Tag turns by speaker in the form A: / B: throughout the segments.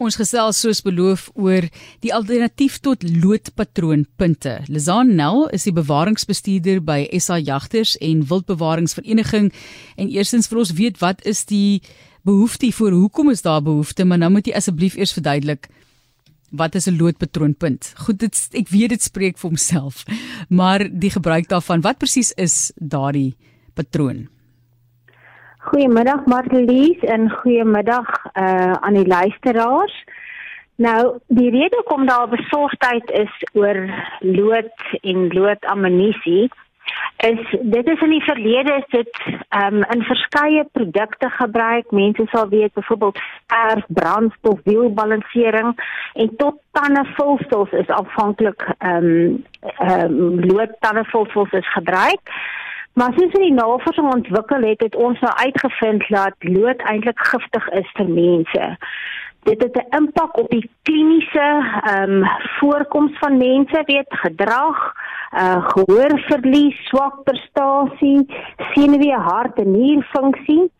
A: Ons gesels soos beloof oor die alternatief tot loodpatroonpunte. Lizan Nel is die bewaringsbestuurder by SA Jagters en Wildbewaringsvereniging en eerstens vir ons weet wat is die behoefte vir hoekom is daar behoefte, maar nou moet jy asseblief eers verduidelik wat is 'n loodpatroonpunt? Goed, dit ek weet dit spreek vir homself, maar die gebruik daarvan, wat presies is daardie patroon?
B: Goeiemiddag Marlies en goeiemiddag uh aan die luisteraars. Nou, die rede hoekom daar besorgdheid is oor lood en loodammunisie is dit is in die verlede is dit um in verskeie produkte gebruik. Mense sal weet byvoorbeeld erf brandstof wielbalansering en tot tandevulsels is afhanklik um um lood tandevulsels is gebruik. Maar soos in die navorsing ontwikkel het, het ons nou uitgevind dat lood eintlik giftig is vir mense. Dit het 'n impak op die kliniese ehm um, voorkoms van mense, weet gedrag, uh gehoorverlies, swak prestasie, senuwee, hart en nierfunksie.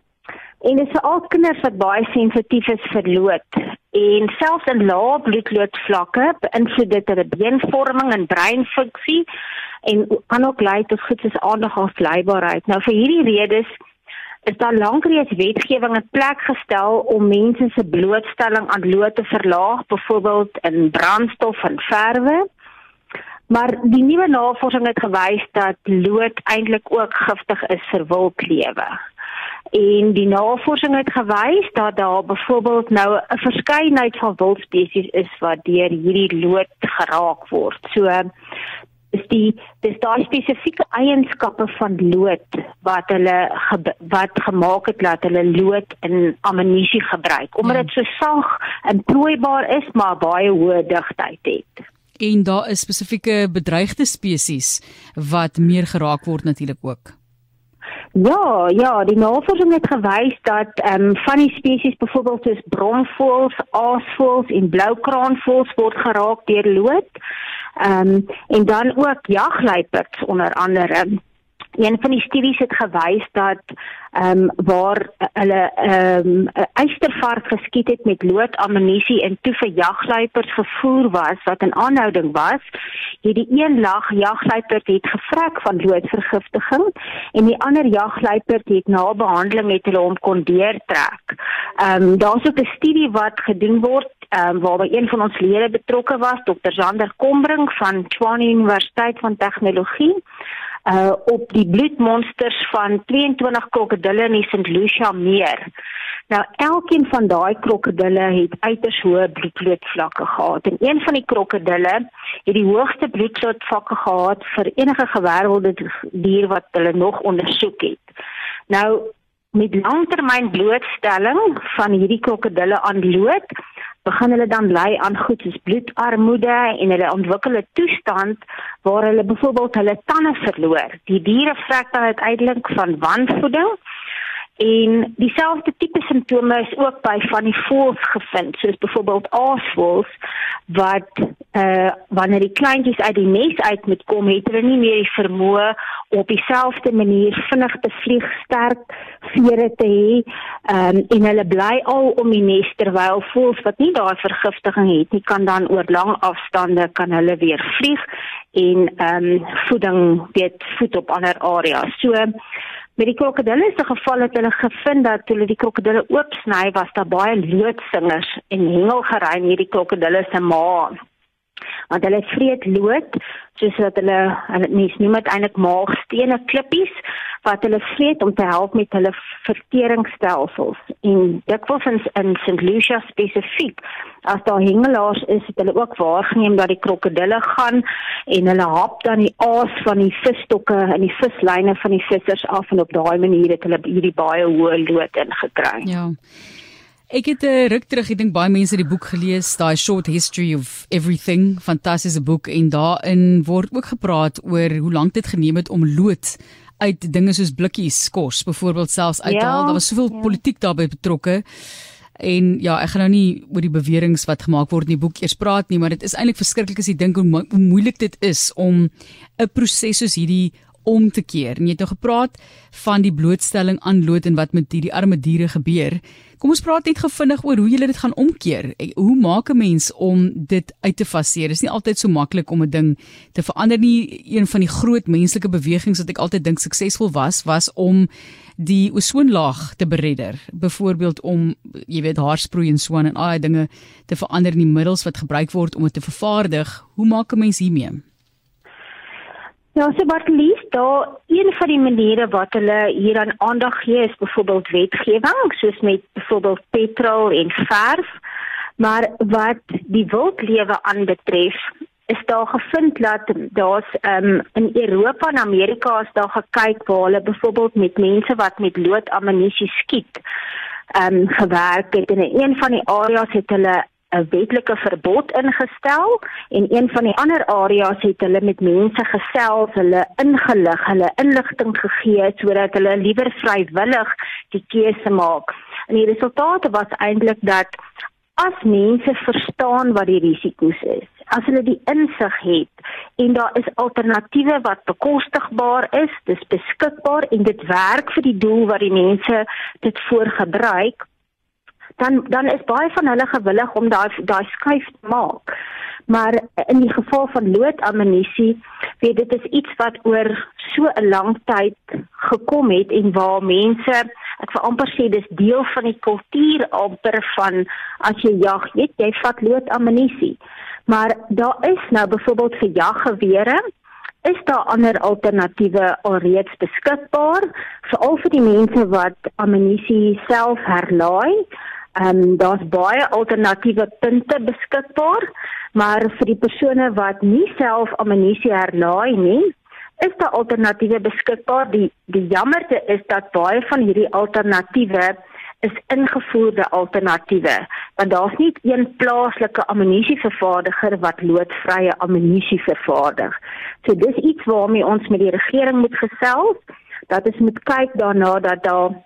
B: En dit is al kinders wat baie sensitief is vir lood en selfs in lae bloedloodvlakke beïnvloed dit hulle beenvorming en breinfunksie en kan ook lei tot goed soos aandagafleibaarheid. Nou vir hierdie redes is daar lankreeds wetgewing in plek gestel om mense se blootstelling aan lood te verlaag, byvoorbeeld in brandstof en verwe. Maar die nuwe navorsing het gewys dat lood eintlik ook giftig is vir wildlewe. En die navorsing het gewys dat daar byvoorbeeld nou 'n verskeidenheid van wildspesies is wat deur hierdie lood geraak word. So is die dis daai spesifieke eienskappe van lood wat hulle ge, wat gemaak het dat hulle lood in ammunisie gebruik omdat dit so sag en plooibaar is maar baie hoë digtheid het.
A: En daar is spesifieke bedreigde spesies wat meer geraak word natuurlik ook.
B: Ja, ja, die navorsing het gewys dat ehm um, van die spesies byvoorbeeld soos bromvoëls, aasvoëls en bloukraanvoëls word geraak deur lood. Ehm um, en dan ook jagluiperds onder andere. Een van die studies het gewys dat ehm um, waar hulle ehm um, 'n eystervark geskiet het met loodammunisie en toe vir jagluiperds gevoer was wat in aanhouding was, het die een lag jagluiperd het gevrek van loodvergiftiging en die ander jagluiperd het na behandeling met hulle hom kon deurtrek. Ehm um, daar's ook 'n studie wat gedoen word ehm um, waar een van ons lede betrokke was, Dr. Zander Kombrink van Tshwane Universiteit van Tegnologie uh op die bloedmonsters van 22 krokodille in die St. Lucia meer. Nou elkeen van daai krokodille het uiters hoë bloedvlakke gehad en een van die krokodille het die hoogste bloedvlakke gehad vir enige gewervelde dier wat hulle nog ondersoek het. Nou met langtermyn blootstelling van hierdie krokodille aan lood begin hulle dan ly aan goed soos bloedarmoede en hulle ontwikkel 'n toestand waar hulle byvoorbeeld hulle tande verloor. Die diere vrek dan uiteindelik van wanvoeding En dieselfde tipe simptome is ook by van die voëls gevind, soos byvoorbeeld aasvoëls wat uh, wanneer die kleintjies uit die nes uit moet kom, het hulle nie meer die vermoë op dieselfde manier vinnig te vlieg, sterk vere te hê. Um, en hulle bly al om die nes terwyl voëls wat nie daai vergiftiging het nie, kan dan oor lang afstande kan hulle weer vlieg en um, voeding weet voed op ander areas. So Met die krokodille se geval het hulle gevind dat toe hulle die krokodille oopsny was daar baie loodsingers en hengelgery in hierdie krokodille se maag. Want hulle vreet lood soos wat hulle hulle mens noem dit eintlik maagstene klippies wat hulle vreet om te help met hulle verteringsstelsels en dikwels in, in St Lucia spesifiek as daar hengelaars is het hulle ook waargeneem dat die krokodille gaan en hulle hap dan die aas van die visstokke en die vislyne van die vissers af en op daai manier het hulle hierdie baie hoë lood ingekry.
A: Ja. Ek het 'n uh, ruk terug, ek dink baie mense het die boek gelees, daai Short History of Everything, fantastiese boek en daarin word ook gepraat oor hoe lank dit geneem het om lood uit dinge soos blikkies kos byvoorbeeld selfs uithaal. Ja, daar was soveel ja. politiek daarbey betrokke. En ja, ek gaan nou nie oor die beweringe wat gemaak word in die boek eers praat nie, maar dit is eintlik verskriklik as jy dink hoe, hoe moeilik dit is om 'n proses soos hierdie om te keer. En jy het nou gepraat van die blootstelling aan lood en wat met hierdie arme diere gebeur. Kom ons praat net gevinnig oor hoe jy dit gaan omkeer. Hoe maak 'n mens om dit uit te faseer? Dit is nie altyd so maklik om 'n ding te verander nie. Een van die groot menslike bewegings wat ek altyd dink suksesvol was, was om die ozonlaag te beredder. Byvoorbeeld om jy weet haarsproei en so aan en al daai dinge te verander in die middels wat gebruik word om dit te vervaardig. Hoe maak 'n mens hiermee?
B: Ja, so wat lief daar een van die maniere wat hulle hier aan aandag gee is byvoorbeeld wetgewing soos met byvoorbeeld petrol en verf. Maar wat die wildlewe aanbetref, is daar gevind dat daar's um, in Europa en Amerika is daar gekyk waar hulle byvoorbeeld met mense wat met loodammunisie skiet, ehm um, gewerk het en in een van die areas het hulle 'n wetlike verbod ingestel en een van die ander areas het hulle met mense gesels, hulle ingelig, hulle inligting gegee sodat hulle liewer vrywillig die keuse maak. En die resultate was eintlik dat as mense verstaan wat die risiko's is, as hulle die insig het en daar is alternatiewe wat bekostigbaar is, dis beskikbaar en dit werk vir die doel wat die mense dit voorgebruik dan dan is baie van hulle gewillig om daai daai skuif te maak. Maar in die geval van loodammunisie, weet dit is iets wat oor so 'n lang tyd gekom het en waar mense, ek wil amper sê dis deel van die kultuur amper van as jy jag, weet jy vat loodammunisie. Maar daar is nou byvoorbeeld vir jaggewere is daar ander alternatiewe alreeds beskikbaar veral vir die mense wat ammunisie self herlaai Ehm um, daar's baie alternatiewe punte beskikbaar, maar vir die persone wat nie self ammunisie herlaai nie, is daar alternatiewe beskikbaar. Die die jammerte is dat baie van hierdie alternatiewe is ingevoerde alternatiewe, want daar's nie een plaaslike ammunisievervaardiger wat loodvrye ammunisie vervaardig. So dis iets waarmee ons met die regering moet gesels, dat ons moet kyk daarna dat daar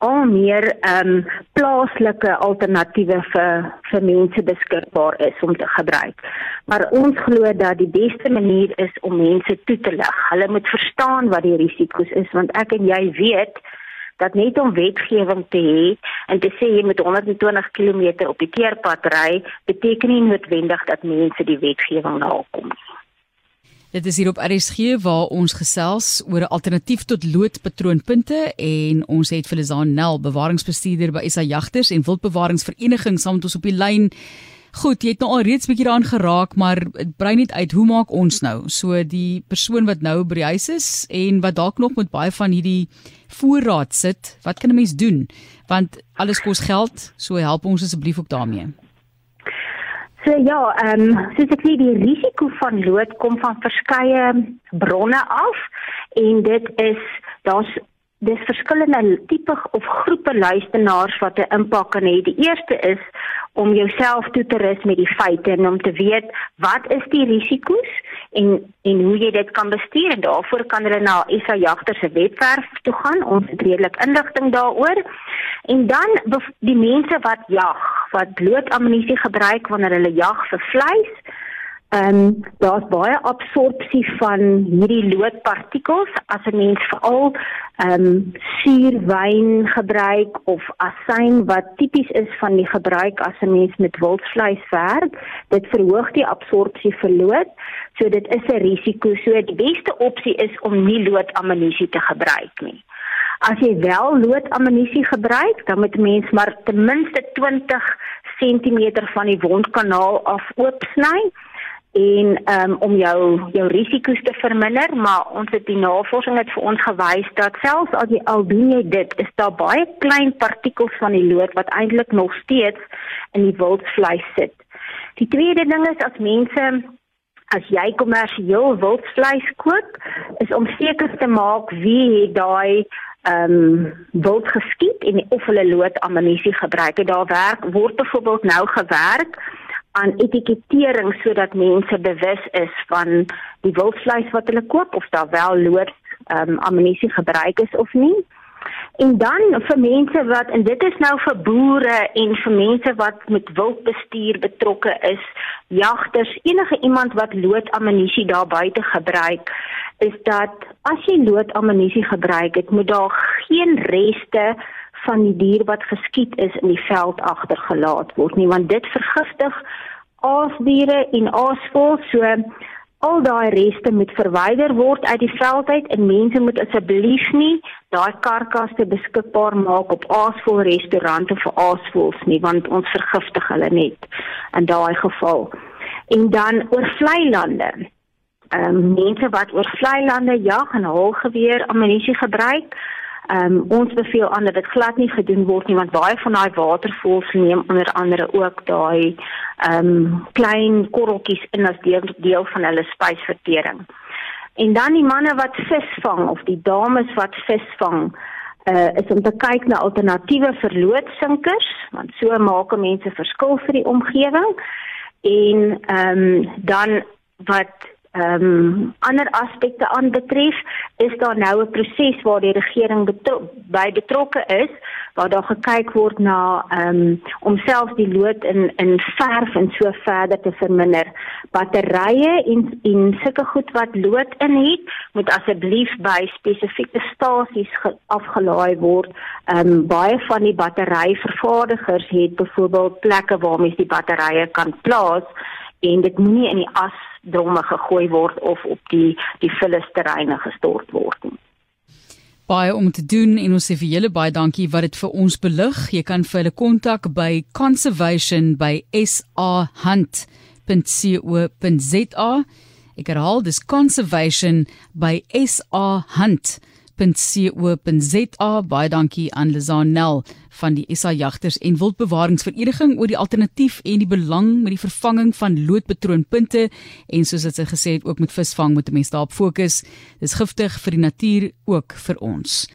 B: al meer ehm um, plaaslike alternatiewe vir vir mense beskikbaar is om te gebruik. Maar ons glo dat die beste manier is om mense toe te lig. Hulle moet verstaan wat die risiko's is want ek en jy weet dat net om wetgewing te hê en te sê jy moet 120 km op die teerpad ry, beteken nie noodwendig dat mense die wetgewing nakom nie.
A: Dit is hier op RSG waar ons gesels oor 'n alternatief tot loodpatroonpunte en ons het Felizaan Nel, bewaringsbestuurder by SA Jagters en Wildbewaringsvereniging saam met ons op die lyn. Goed, jy het nou al reeds 'n bietjie daaraan geraak, maar dit brei net uit hoe maak ons nou? So die persoon wat nou by die huis is en wat dalk nog met baie van hierdie voorraad sit, wat kan 'n mens doen? Want alles kos geld, so help ons asseblief ook daarmee.
B: So ja, ehm um, soos ek sê die risiko van lood kom van verskeie bronne af en dit is daar's dis verskillende tipe of groepe luisteraars wat 'n impak kan hê. Die eerste is om jouself toe te rus met die feite en om te weet wat is die risiko's en en hoe jy dit kan bestuur en daarvoor kan hulle na SA Jagter se webwerf toe gaan. Het redelik inligting daaroor. En dan die mense wat jag, wat loodammunisie gebruik wanneer hulle jag vir vleis, Ehm um, daar's baie absorpsie van hierdie loodpartikels as 'n mens veral ehm um, suurwyn gebruik of asyn wat tipies is van die gebruik as 'n mens met wildvleis werk. Dit verhoog die absorpsie vir lood, so dit is 'n risiko. So die beste opsie is om nie loodammunisie te gebruik nie. As jy wel loodammunisie gebruik, dan moet 'n mens maar ten minste 20 cm van die wondkanaal af oopsny en um, om jou jou risiko's te verminder maar ons het die navorsing het vir ons gewys dat selfs as jy al doen jy dit is daar baie klein partikels van die lood wat eintlik nog steeds in die wildvleis sit. Die tweede ding is as mense as jy kommersieel wildvleis koop is om seker te maak wie het daai ehm um, wild geskiet en of hulle lood ammunisie gebruik het daar werk word byvoorbeeld nou gewerk aan etikettering sodat mense bewus is van die wildvleis wat hulle koop of daar wel lood um, ammunisie gebruik is of nie. En dan vir mense wat en dit is nou vir boere en vir mense wat met wildbestuur betrokke is, jagters, enige iemand wat loodammunisie daar buite gebruik, is dat as jy loodammunisie gebruik, dit moet daar geen reste van die dier wat geskiet is in die veld agtergelaat word nie, want dit vergiftig aasdiere en aasvoëls so al daai reste moet verwyder word uit die veld uit en mense moet asseblief nie daai karkasse beskikbaar maak op aasvol restaurante vir aasvoels nie want ons vergiftig hulle net in daai geval. En dan oor vlei lande. Ehm um, mense wat oor vlei lande jag en haalgeweer ammunisie gebruik, Ehm um, ons beveel aan dat dit glad nie gedoen word nie want baie van daai watervoëls neem onder andere ook daai ehm um, klein korreltjies in as deel, deel van hulle spysvertering. En dan die manne wat vis vang of die dames wat vis vang, uh is om te kyk na alternatiewe verloodsinkers want so maak mense verskil vir die omgewing. En ehm um, dan wat ehm um, ander aspekte aanbetref, is daar nou 'n proses waar die regering betro by betrokke is waar daar gekyk word na ehm um, om selfs die lood in in verf en so verder te verminder. Batterye en en sulke goed wat lood in het, moet asseblief by spesifieke stasies afgelaai word. Ehm um, baie van die batteryvervaardigers het byvoorbeeld plekke waar mens die batterye kan plaas en dit moenie in die as dromme gegooi word of op die die vullisterreine gestort word nie.
A: Baie om te doen en ons sê vir julle baie dankie wat dit vir ons belig. Jy kan vir hulle kontak by conservation by sahunt.co.za. Ek herhaal dis conservation by sahunt.co.za www.co.za. Baie dankie aan Lizan Nel van die SA Jagters en Wildbewaringsvereniging oor die alternatief en die belang met die vervanging van loodpatroonpunte en soos dit sy gesê het ook met visvang moet mense daarop fokus. Dis giftig vir die natuur ook vir ons.